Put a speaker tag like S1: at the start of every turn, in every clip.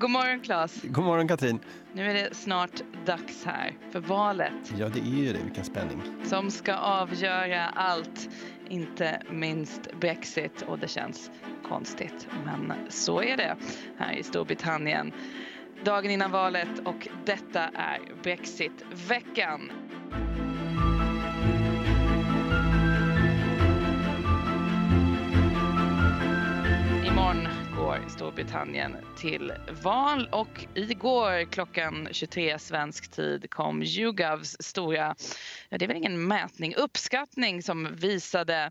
S1: God morgon Claes.
S2: God morgon Katrin.
S1: Nu är det snart dags här för valet.
S2: Ja, det är ju det. Vilken spänning.
S1: Som ska avgöra allt, inte minst Brexit. Och det känns konstigt, men så är det här i Storbritannien. Dagen innan valet och detta är Brexitveckan. Går Storbritannien till val och igår klockan 23 svensk tid kom YouGovs stora, ja, det är väl ingen mätning, uppskattning som visade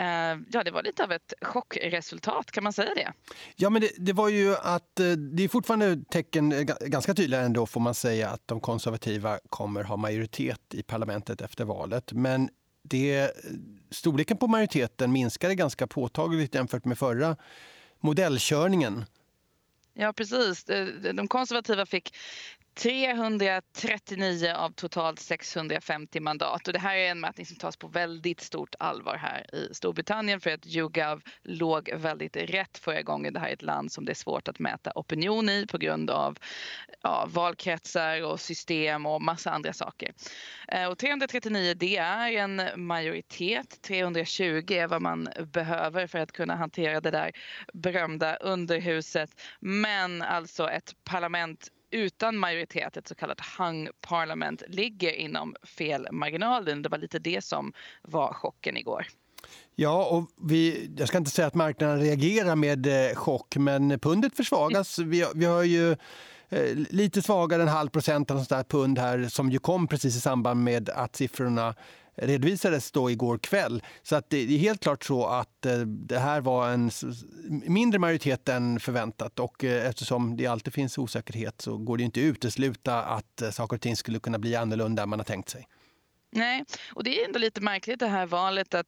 S1: eh, Ja, det var lite av ett chockresultat, kan man säga det?
S2: Ja, men det, det, var ju att eh, det är fortfarande tecken eh, ganska tydliga ändå får man säga att de konservativa kommer ha majoritet i parlamentet efter valet. Men det, storleken på majoriteten minskade ganska påtagligt jämfört med förra modellkörningen.
S1: Ja, precis. De konservativa fick 339 av totalt 650 mandat. Och det här är en mätning som tas på väldigt stort allvar här i Storbritannien för att YouGov låg väldigt rätt förra gången. Det här är ett land som det är svårt att mäta opinion i på grund av ja, valkretsar och system och massa andra saker. Eh, och 339 det är en majoritet. 320 är vad man behöver för att kunna hantera det där berömda underhuset. Men alltså ett parlament utan majoritet, ett så kallat hung parliament, ligger inom felmarginalen. Det var lite det som var chocken igår.
S2: Ja, och vi, jag ska inte säga att marknaden reagerar med eh, chock, men pundet försvagas. Vi, vi har ju eh, lite svagare än halv procent av sånt pund här som ju kom precis i samband med att siffrorna redovisades då igår kväll. Så att det är helt klart så att eh, det här var en mindre majoritet än förväntat och eh, eftersom det alltid finns osäkerhet så går det inte att utesluta att eh, saker och ting skulle kunna bli annorlunda än man har tänkt sig.
S1: Nej, och det är ändå lite märkligt det här valet att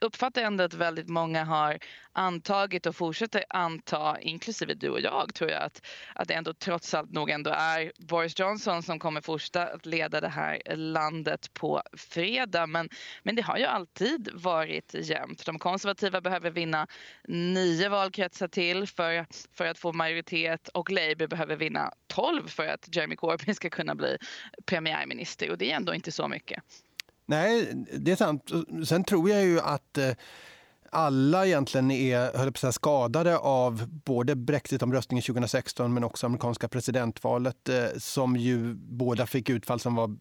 S1: uppfattar ändå att väldigt många har antagit och fortsätter anta, inklusive du och jag, tror jag att, att det ändå trots allt nog ändå är Boris Johnson som kommer fortsätta att leda det här landet på fredag. Men, men det har ju alltid varit jämnt. De konservativa behöver vinna nio valkretsar till för, för att få majoritet och Labour behöver vinna tolv för att Jeremy Corbyn ska kunna bli premiärminister och det är ändå inte så mycket.
S2: Nej, det är sant. Sen tror jag ju att eh, alla egentligen är höll på säga, skadade av både brexitomröstningen 2016 men också amerikanska presidentvalet eh, som ju båda fick utfall som var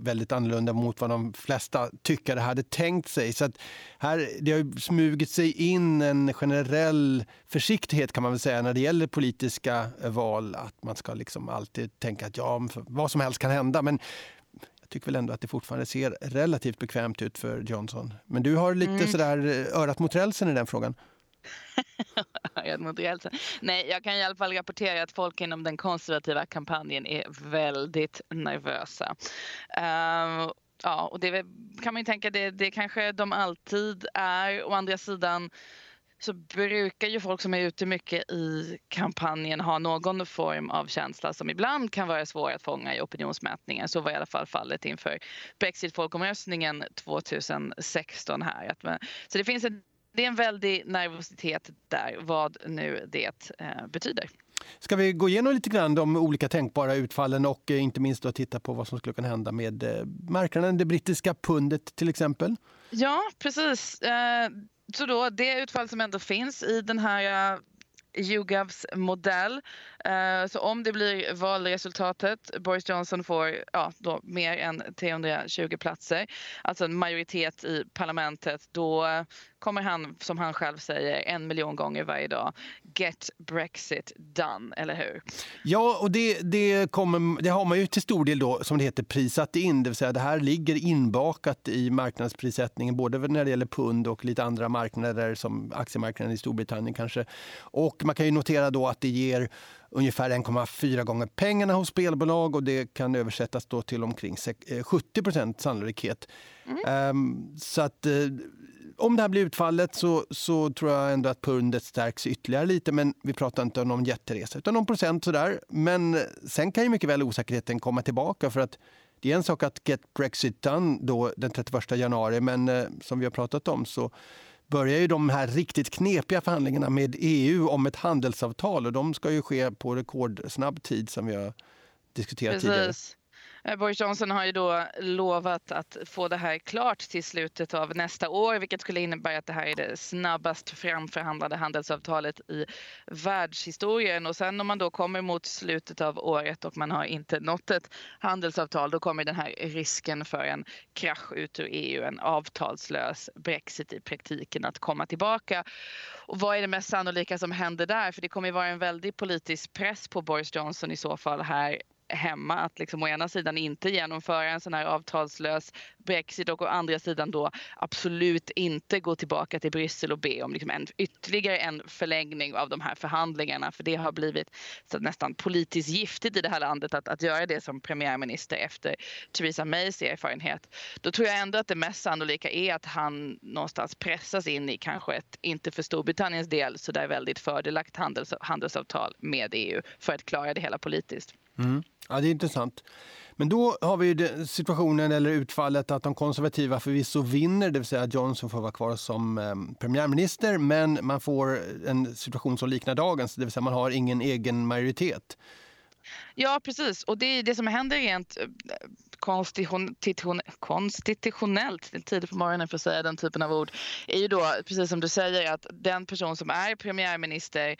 S2: väldigt annorlunda mot vad de flesta tyckare hade tänkt sig. Så att här, det har smugit sig in en generell försiktighet kan man väl säga när det gäller politiska val. Att man ska liksom alltid tänka att ja, vad som helst kan hända. Men tycker väl ändå att det fortfarande ser relativt bekvämt ut för Johnson. Men du har lite mm. sådär eh, örat mot rälsen i den frågan.
S1: Nej, jag kan i alla fall rapportera att folk inom den konservativa kampanjen är väldigt nervösa. Uh, ja, och det kan man ju tänka, det, det kanske de alltid är. Å andra sidan så brukar ju folk som är ute mycket i kampanjen ha någon form av känsla som ibland kan vara svår att fånga i opinionsmätningar. Så var i alla fall fallet inför Brexit-folkomröstningen 2016 här. Så det finns en, det är en väldig nervositet där, vad nu det eh, betyder.
S2: Ska vi gå igenom lite grann de olika tänkbara utfallen och eh, inte minst då titta på vad som skulle kunna hända med eh, marknaden, det brittiska pundet till exempel?
S1: Ja, precis. Så då det utfall som ändå finns i den här eh, YouGovs modell. Eh, så om det blir valresultatet, Boris Johnson får ja, då mer än 320 platser, alltså en majoritet i parlamentet, då kommer han, som han själv säger, en miljon gånger varje dag get Brexit done, eller hur?
S2: Ja, och det, det, kommer, det har man ju till stor del då, som det heter, prissatt in. Det vill säga det här ligger inbakat i marknadsprissättningen, både när det gäller pund och lite andra marknader som aktiemarknaden i Storbritannien kanske. Och man kan ju notera då att det ger ungefär 1,4 gånger pengarna hos spelbolag och det kan översättas då till omkring 70 eh, sannolikhet. Mm. Um, så att uh, om det här blir utfallet så, så tror jag ändå att pundet stärks ytterligare lite. Men vi pratar inte om någon jätteresa utan någon procent sådär. Men eh, sen kan ju mycket väl osäkerheten komma tillbaka för att det är en sak att get Brexit done då den 31 januari men eh, som vi har pratat om så börjar ju de här riktigt knepiga förhandlingarna med EU om ett handelsavtal och de ska ju ske på rekordsnabb tid som vi har diskuterat Precis. tidigare.
S1: Eh, Boris Johnson har ju då lovat att få det här klart till slutet av nästa år vilket skulle innebära att det här är det snabbast framförhandlade handelsavtalet i världshistorien. Och sen om man då kommer mot slutet av året och man har inte nått ett handelsavtal då kommer den här risken för en krasch ut ur EU, en avtalslös Brexit i praktiken att komma tillbaka. Och vad är det mest sannolika som händer där? För det kommer ju vara en väldig politisk press på Boris Johnson i så fall här hemma att liksom å ena sidan inte genomföra en sån här avtalslös Brexit och å andra sidan då absolut inte gå tillbaka till Bryssel och be om liksom en, ytterligare en förlängning av de här förhandlingarna för det har blivit så nästan politiskt giftigt i det här landet att, att göra det som premiärminister efter Theresa Mays erfarenhet. Då tror jag ändå att det mest sannolika är att han någonstans pressas in i kanske ett, inte för Storbritanniens del, så där väldigt fördelaktigt handels, handelsavtal med EU för att klara det hela politiskt.
S2: Mm. Ja, det är intressant. Men då har vi situationen eller utfallet att de konservativa förvisso vinner, det vill säga att Johnson får vara kvar som eh, premiärminister, men man får en situation som liknar dagens, det vill säga man har ingen egen majoritet.
S1: Ja, precis. Och det är det som händer rent eh, konstitutionellt, det är tidigt på morgonen för att säga den typen av ord, är ju då precis som du säger att den person som är premiärminister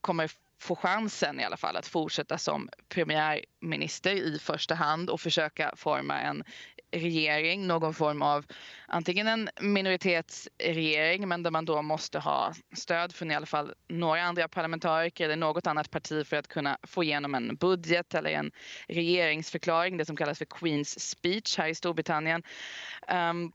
S1: kommer få chansen i alla fall att fortsätta som premiärminister i första hand och försöka forma en regering, någon form av antingen en minoritetsregering men där man då måste ha stöd från i alla fall några andra parlamentariker eller något annat parti för att kunna få igenom en budget eller en regeringsförklaring, det som kallas för Queens speech här i Storbritannien. Um,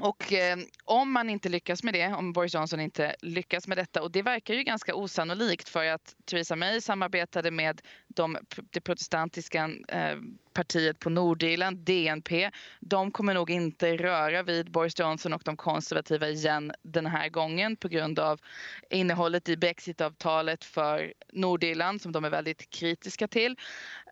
S1: och eh, om man inte lyckas med det, om Boris Johnson inte lyckas med detta och det verkar ju ganska osannolikt för att Theresa May samarbetade med de, det protestantiska eh, partiet på Nordirland, DNP, de kommer nog inte röra vid Boris Johnson och de konservativa igen den här gången på grund av innehållet i brexitavtalet för Nordirland som de är väldigt kritiska till.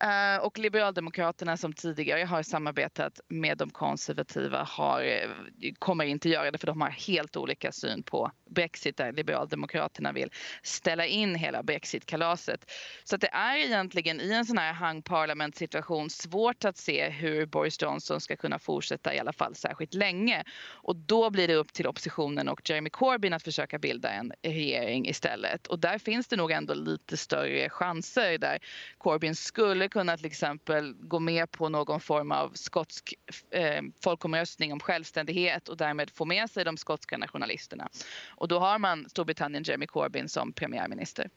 S1: Eh, och Liberaldemokraterna som tidigare har samarbetat med de konservativa har, eh, kommer inte göra det för de har helt olika syn på Brexit där Liberaldemokraterna vill ställa in hela Brexit-kalaset. Så att det är egentligen i en sån här hang parliament situation svårt att se hur Boris Johnson ska kunna fortsätta i alla fall särskilt länge. Och då blir det upp till oppositionen och Jeremy Corbyn att försöka bilda en regering istället. Och där finns det nog ändå lite större chanser där Corbyn skulle kunna till exempel gå med på någon form av skotsk eh, folkomröstning om självständighet och därmed få med sig de skotska nationalisterna. Och då har man Storbritannien Jeremy Corbyn som premiärminister.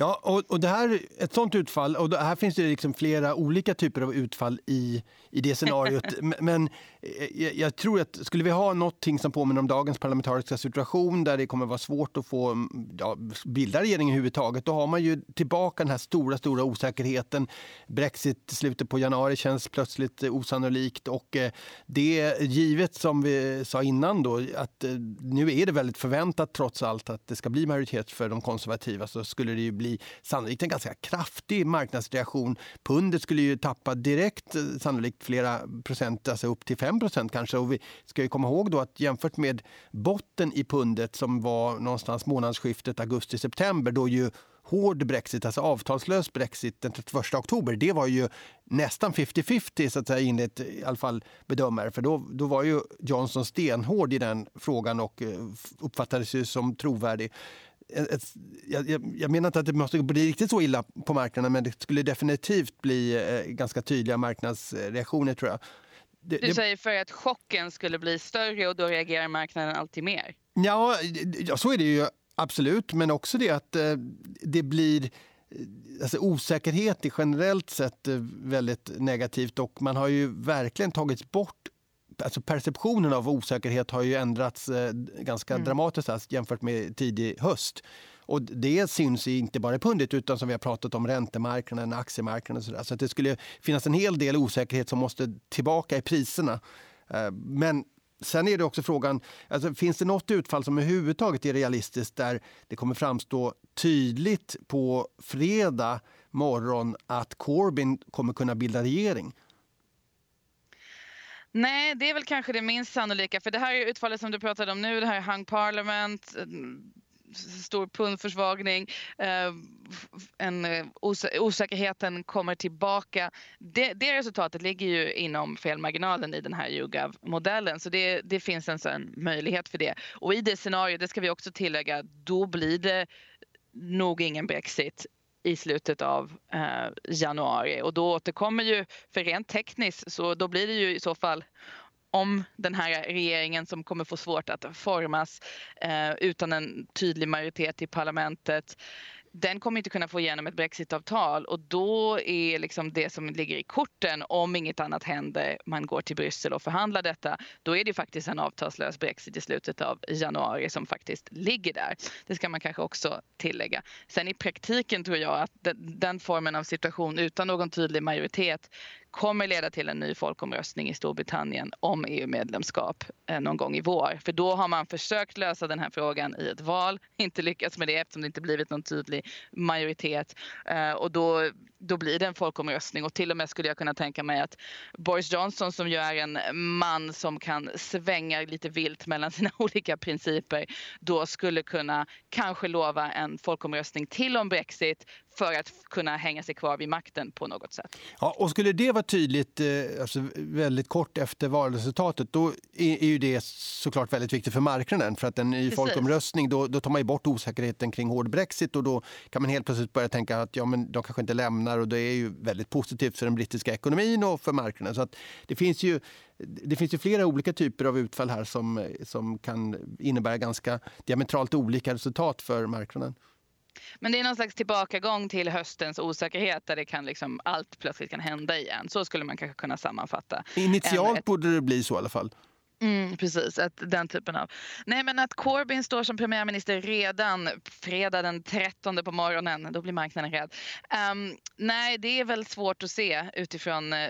S2: Ja, och, och det här, ett sånt utfall, och här finns det liksom flera olika typer av utfall i, i det scenariot. Men eh, jag, jag, tror att skulle vi ha någonting som påminner om dagens parlamentariska situation där det kommer vara svårt att få mm, ja, bilda regering överhuvudtaget, då har man ju tillbaka den här stora, stora osäkerheten. Brexit slutet på januari känns plötsligt osannolikt och eh, det givet som vi sa innan då, att eh, nu är det väldigt förväntat trots allt att det ska bli majoritet för de konservativa så skulle det ju bli sannolikt en ganska kraftig marknadsreaktion. Pundet skulle ju tappa direkt, eh, sannolikt flera procent, alltså upp till 5 procent kanske. Och vi ska ju komma ihåg då att jämfört med botten i pundet som var någonstans månadsskiftet augusti-september då ju hård brexit, alltså avtalslös brexit den 31 oktober, det var ju nästan 50-50 så att säga enligt i alla fall bedömare. För då, då var ju Johnson stenhård i den frågan och eh, uppfattades ju som trovärdig ett, jag, jag, menar inte att det måste bli riktigt så illa på marknaden men det skulle definitivt bli eh, ganska tydliga marknadsreaktioner tror jag.
S1: Det, du säger för att chocken skulle bli större och då reagerar marknaden alltid mer?
S2: Ja, ja så är det ju absolut. Men också det att eh, det blir eh, alltså osäkerhet är generellt sett väldigt negativt och man har ju verkligen tagits bort alltså perceptionen av osäkerhet har ju ändrats eh, ganska mm. dramatiskt alltså, jämfört med tidig höst. Och det syns inte bara i pundet utan som vi har pratat om räntemarknaden, aktiemarknaden och så där. Så att det skulle finnas en hel del osäkerhet som måste tillbaka i priserna. Eh, men Sen är det också frågan, alltså, finns det något utfall som överhuvudtaget är realistiskt där det kommer framstå tydligt på fredag morgon att Corbyn kommer kunna bilda regering?
S1: Nej, det är väl kanske det minst sannolika. För det här är utfallet som du pratade om nu, det här är hung parliament, mm, stor pundförsvagning, eh, en, eh, os osäkerheten kommer tillbaka. Det, det, resultatet ligger ju inom felmarginalen i den här YouGov-modellen så det, det finns en sån möjlighet för det. Och i det scenariot, det ska vi också tillägga, då blir det nog ingen Brexit i slutet av eh, januari. Och då återkommer ju, för rent tekniskt så då blir det ju i så fall om den här regeringen som kommer få svårt att formas eh, utan en tydlig majoritet i parlamentet den kommer inte kunna få igenom ett brexitavtal och då är liksom det som ligger i korten om inget annat händer, man går till Bryssel och förhandlar detta, då är det faktiskt en avtalslös brexit i slutet av januari som faktiskt ligger där. Det ska man kanske också tillägga. Sen i praktiken tror jag att den formen av situation utan någon tydlig majoritet kommer leda till en ny folkomröstning i Storbritannien om EU-medlemskap eh, någon gång i vår. För då har man försökt lösa den här frågan i ett val, inte lyckats med det eftersom det inte blivit någon tydlig majoritet. Eh, och då, då blir det en folkomröstning och till och med skulle jag kunna tänka mig att Boris Johnson som ju är en man som kan svänga lite vilt mellan sina olika principer då skulle kunna kanske lova en folkomröstning till om Brexit för att kunna hänga sig kvar vid makten på något sätt.
S2: Ja, och skulle det vara tydligt eh, alltså väldigt kort efter valresultatet då är, ju det såklart väldigt viktigt för marknaden för att en ny folkomröstning då, då tar man bort osäkerheten kring hård Brexit och då kan man helt plötsligt börja tänka att ja, men de kanske inte lämnar och det är ju väldigt positivt för den brittiska ekonomin och för marknaden. Så att det finns ju det finns ju flera olika typer av utfall här som, som kan innebära ganska diametralt olika resultat för marknaden.
S1: Men det är någon slags tillbakagång till höstens osäkerhet där det kan liksom, allt plötsligt kan hända igen. Så skulle man kanske kunna sammanfatta.
S2: Initialt borde det bli så i alla fall.
S1: Mm, precis, att, den typen av... Nej men att Corbyn står som premiärminister redan fredag den 13 på morgonen, då blir marknaden rädd. Um, nej, det är väl svårt att se utifrån eh,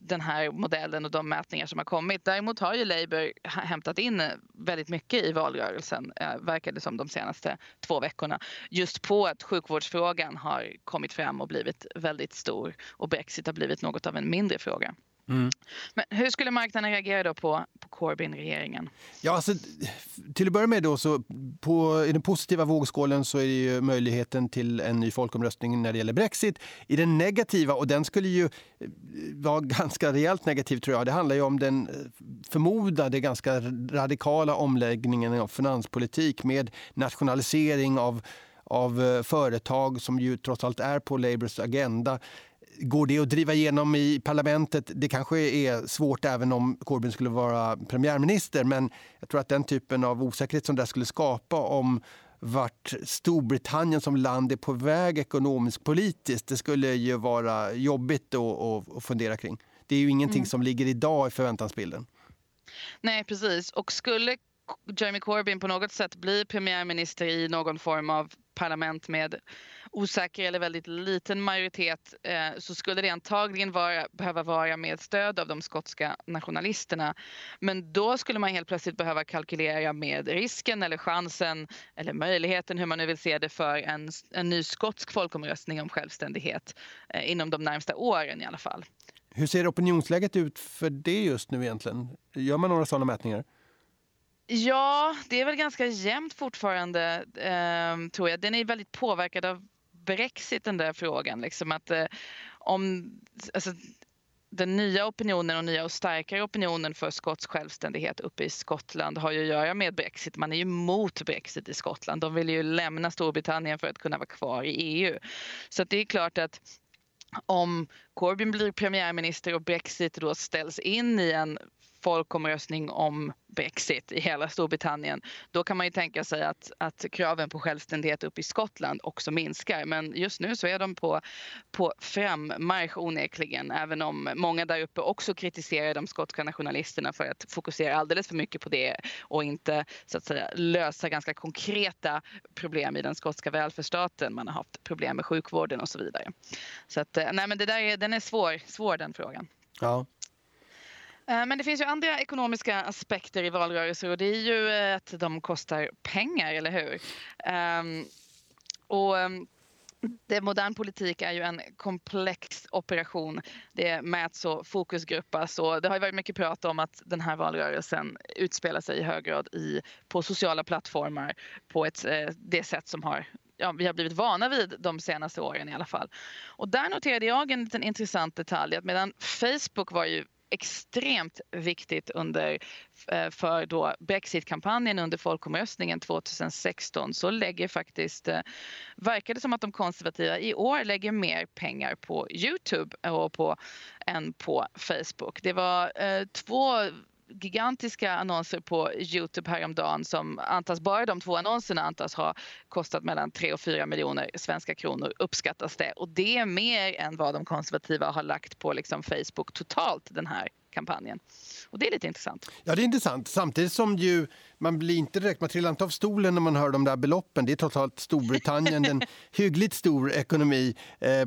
S1: den här modellen och de mätningar som har kommit. Däremot har ju Labour hämtat in eh, väldigt mycket i valrörelsen, uh, verkar det som de senaste två veckorna. Just på att sjukvårdsfrågan har kommit fram och blivit väldigt stor och Brexit har blivit något av en mindre fråga. Mm. Men hur skulle marknaden reagera då på, på Corbyn-regeringen?
S2: Ja, alltså, till att börja med då, så på, i den positiva vågskålen så är det ju möjligheten till en ny folkomröstning när det gäller Brexit. I den negativa, och den skulle ju vara ganska rejält negativ tror jag, det handlar ju om den förmodade ganska radikala omläggningen av finanspolitik med nationalisering av av eh, företag som ju trots allt är på Labours agenda Går det att driva igenom i parlamentet? Det kanske är svårt även om Corbyn skulle vara premiärminister men jag tror att den typen av osäkerhet som det skulle skapa om vart Storbritannien som land är på väg ekonomiskt politiskt, det skulle ju vara jobbigt att fundera kring. Det är ju ingenting mm. som ligger idag i förväntansbilden.
S1: Nej, precis. Och skulle Jeremy Corbyn på något sätt blir premiärminister i någon form av parlament med osäker eller väldigt liten majoritet eh, så skulle det antagligen vara, behöva vara med stöd av de skotska nationalisterna. Men då skulle man helt plötsligt behöva kalkylera med risken eller chansen eller möjligheten, hur man nu vill se det, för en, en ny skotsk folkomröstning om självständighet eh, inom de närmsta åren i alla fall.
S2: Hur ser opinionsläget ut för det just nu egentligen? Gör man några sådana mätningar?
S1: Ja, det är väl ganska jämnt fortfarande, eh, tror jag. Den är väldigt påverkad av Brexit, den där frågan. Liksom att, eh, om, alltså, den nya opinionen och nya och starkare opinionen för skotsk självständighet uppe i Skottland har ju att göra med Brexit. Man är ju emot Brexit i Skottland. De vill ju lämna Storbritannien för att kunna vara kvar i EU. Så det är klart att om Corbyn blir premiärminister och Brexit då ställs in i en folkomröstning om Brexit i hela Storbritannien, då kan man ju tänka sig att, att kraven på självständighet uppe i Skottland också minskar. Men just nu så är de på, på frammarsch onekligen, även om många där uppe också kritiserar de skotska nationalisterna för att fokusera alldeles för mycket på det och inte så att säga lösa ganska konkreta problem i den skotska välfärdsstaten. Man har haft problem med sjukvården och så vidare. Så att, eh, nej men det där är, den är svår, svår den frågan.
S2: Ja.
S1: Eh, men det finns ju andra ekonomiska aspekter i valrörelser och det är ju eh, att de kostar pengar, eller hur? Ehm, och ehm, det modern politik är ju en komplex operation. Det mäts och fokusgruppas och det har varit mycket prat om att den här valrörelsen utspelar sig i hög grad i, på sociala plattformar på ett, eh, det sätt som har ja, vi har blivit vana vid de senaste åren i alla fall. Och där noterade jag en liten intressant detalj att medan Facebook var ju extremt viktigt under, eh, för då Brexit-kampanjen under folkomröstningen 2016 så lägger faktiskt, eh, verkar det som att de konservativa i år lägger mer pengar på Youtube och på, än på Facebook. Det var eh, två gigantiska annonser på Youtube häromdagen som antas, bara de två annonserna antas ha kostat mellan 3 och 4 miljoner svenska kronor uppskattas det. Och det är mer än vad de konservativa har lagt på liksom Facebook totalt den här kampanjen. Och det är lite intressant.
S2: Ja, det är intressant. Samtidigt som ju man blir inte direkt, man trillar inte av stolen när man hör de där beloppen. Det är totalt Storbritannien, en hyggligt stor ekonomi. Eh,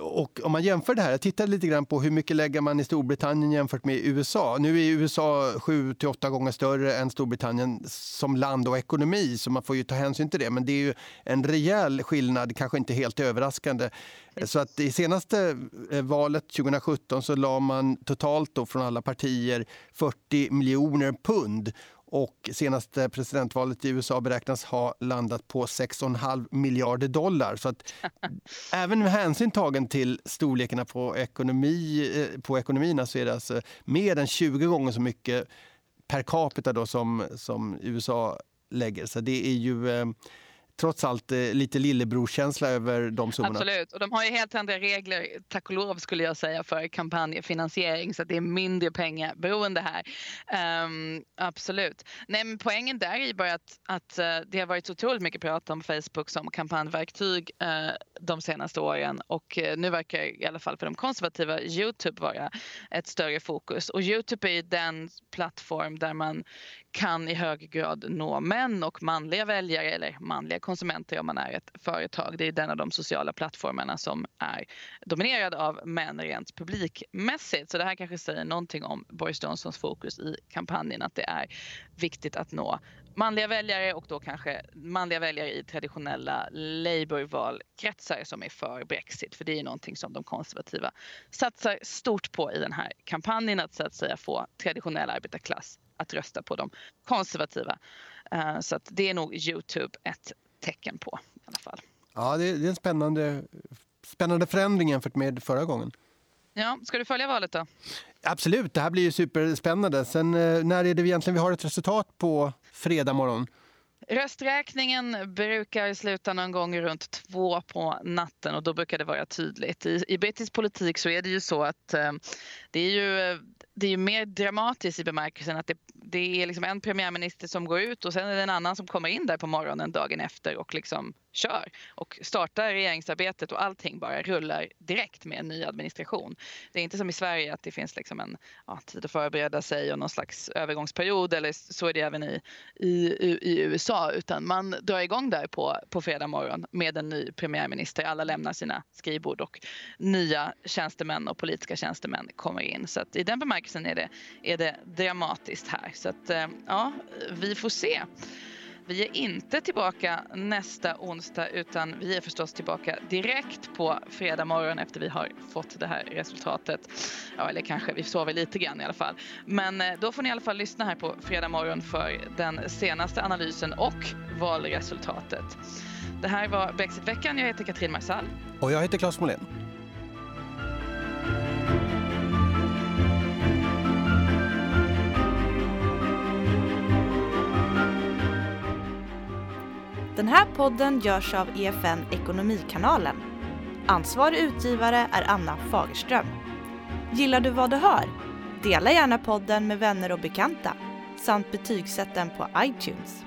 S2: och om man jämför det här, jag tittade lite grann på hur mycket lägger man i Storbritannien jämfört med USA. Nu är USA sju till åtta gånger större än Storbritannien som land och ekonomi, så man får ju ta hänsyn till det. Men det är ju en rejäl skillnad, kanske inte helt överraskande. Så att i senaste eh, valet 2017 så la man totalt då från alla partier 40 miljoner pund och senaste presidentvalet i USA beräknas ha landat på 6,5 miljarder dollar. Så att även med hänsyn tagen till storlekarna på, ekonomi, eh, på ekonomierna så är det alltså mer än 20 gånger så mycket per capita då som, som USA lägger. Så det är ju eh, trots allt eh, lite lillebrorkänsla över de summorna.
S1: Absolut, och de har ju helt andra regler, tack och lov skulle jag säga, för kampanjfinansiering så att det är mindre pengar beroende här. Um, absolut. Nej, men poängen där är ju bara att, att uh, det har varit otroligt mycket prat om Facebook som kampanjverktyg uh, de senaste åren och uh, nu verkar i alla fall för de konservativa Youtube vara ett större fokus och Youtube är ju den plattform där man kan i hög grad nå män och manliga väljare eller manliga konsumenter om man är ett företag. Det är den av de sociala plattformarna som är dominerad av män rent publikmässigt. Så det här kanske säger någonting om Boris Johnsons fokus i kampanjen att det är viktigt att nå manliga väljare och då kanske manliga väljare i traditionella Labour-valkretsar som är för Brexit. För det är någonting som de konservativa satsar stort på i den här kampanjen att så att säga få traditionell arbetarklass att rösta på de konservativa. Eh, så att det är nog Youtube ett tecken på i alla fall.
S2: Ja, det är en spännande, spännande förändring jämfört med förra gången.
S1: Ja, ska du följa valet då?
S2: Absolut, det här blir ju superspännande. Sen eh, när är det egentligen vi har ett resultat på fredag morgon?
S1: Rösträkningen brukar sluta någon gång runt två på natten och då brukar det vara tydligt. I, i brittisk politik så är det ju så att eh, det är ju det är ju mer dramatiskt i bemärkelsen att det, det är liksom en premiärminister som går ut och sen är det en annan som kommer in där på morgonen dagen efter och liksom kör och startar regeringsarbetet och allting bara rullar direkt med en ny administration. Det är inte som i Sverige att det finns liksom en ja, tid att förbereda sig och någon slags övergångsperiod eller så är det även i, i, i USA utan man drar igång där på, på fredag morgon med en ny premiärminister. Alla lämnar sina skrivbord och nya tjänstemän och politiska tjänstemän kommer in. Så att i den bemärkelsen är det, är det dramatiskt här. Så att eh, ja, vi får se. Vi är inte tillbaka nästa onsdag utan vi är förstås tillbaka direkt på fredag morgon efter vi har fått det här resultatet. Ja, eller kanske vi sover lite grann i alla fall. Men eh, då får ni i alla fall lyssna här på fredag morgon för den senaste analysen och valresultatet. Det här var Brexitveckan. Jag heter Katrin Marsall.
S2: Och jag heter Claes Molén.
S3: Den här podden görs av EFN Ekonomikanalen. Ansvarig utgivare är Anna Fagerström. Gillar du vad du hör? Dela gärna podden med vänner och bekanta samt betygsätt den på iTunes.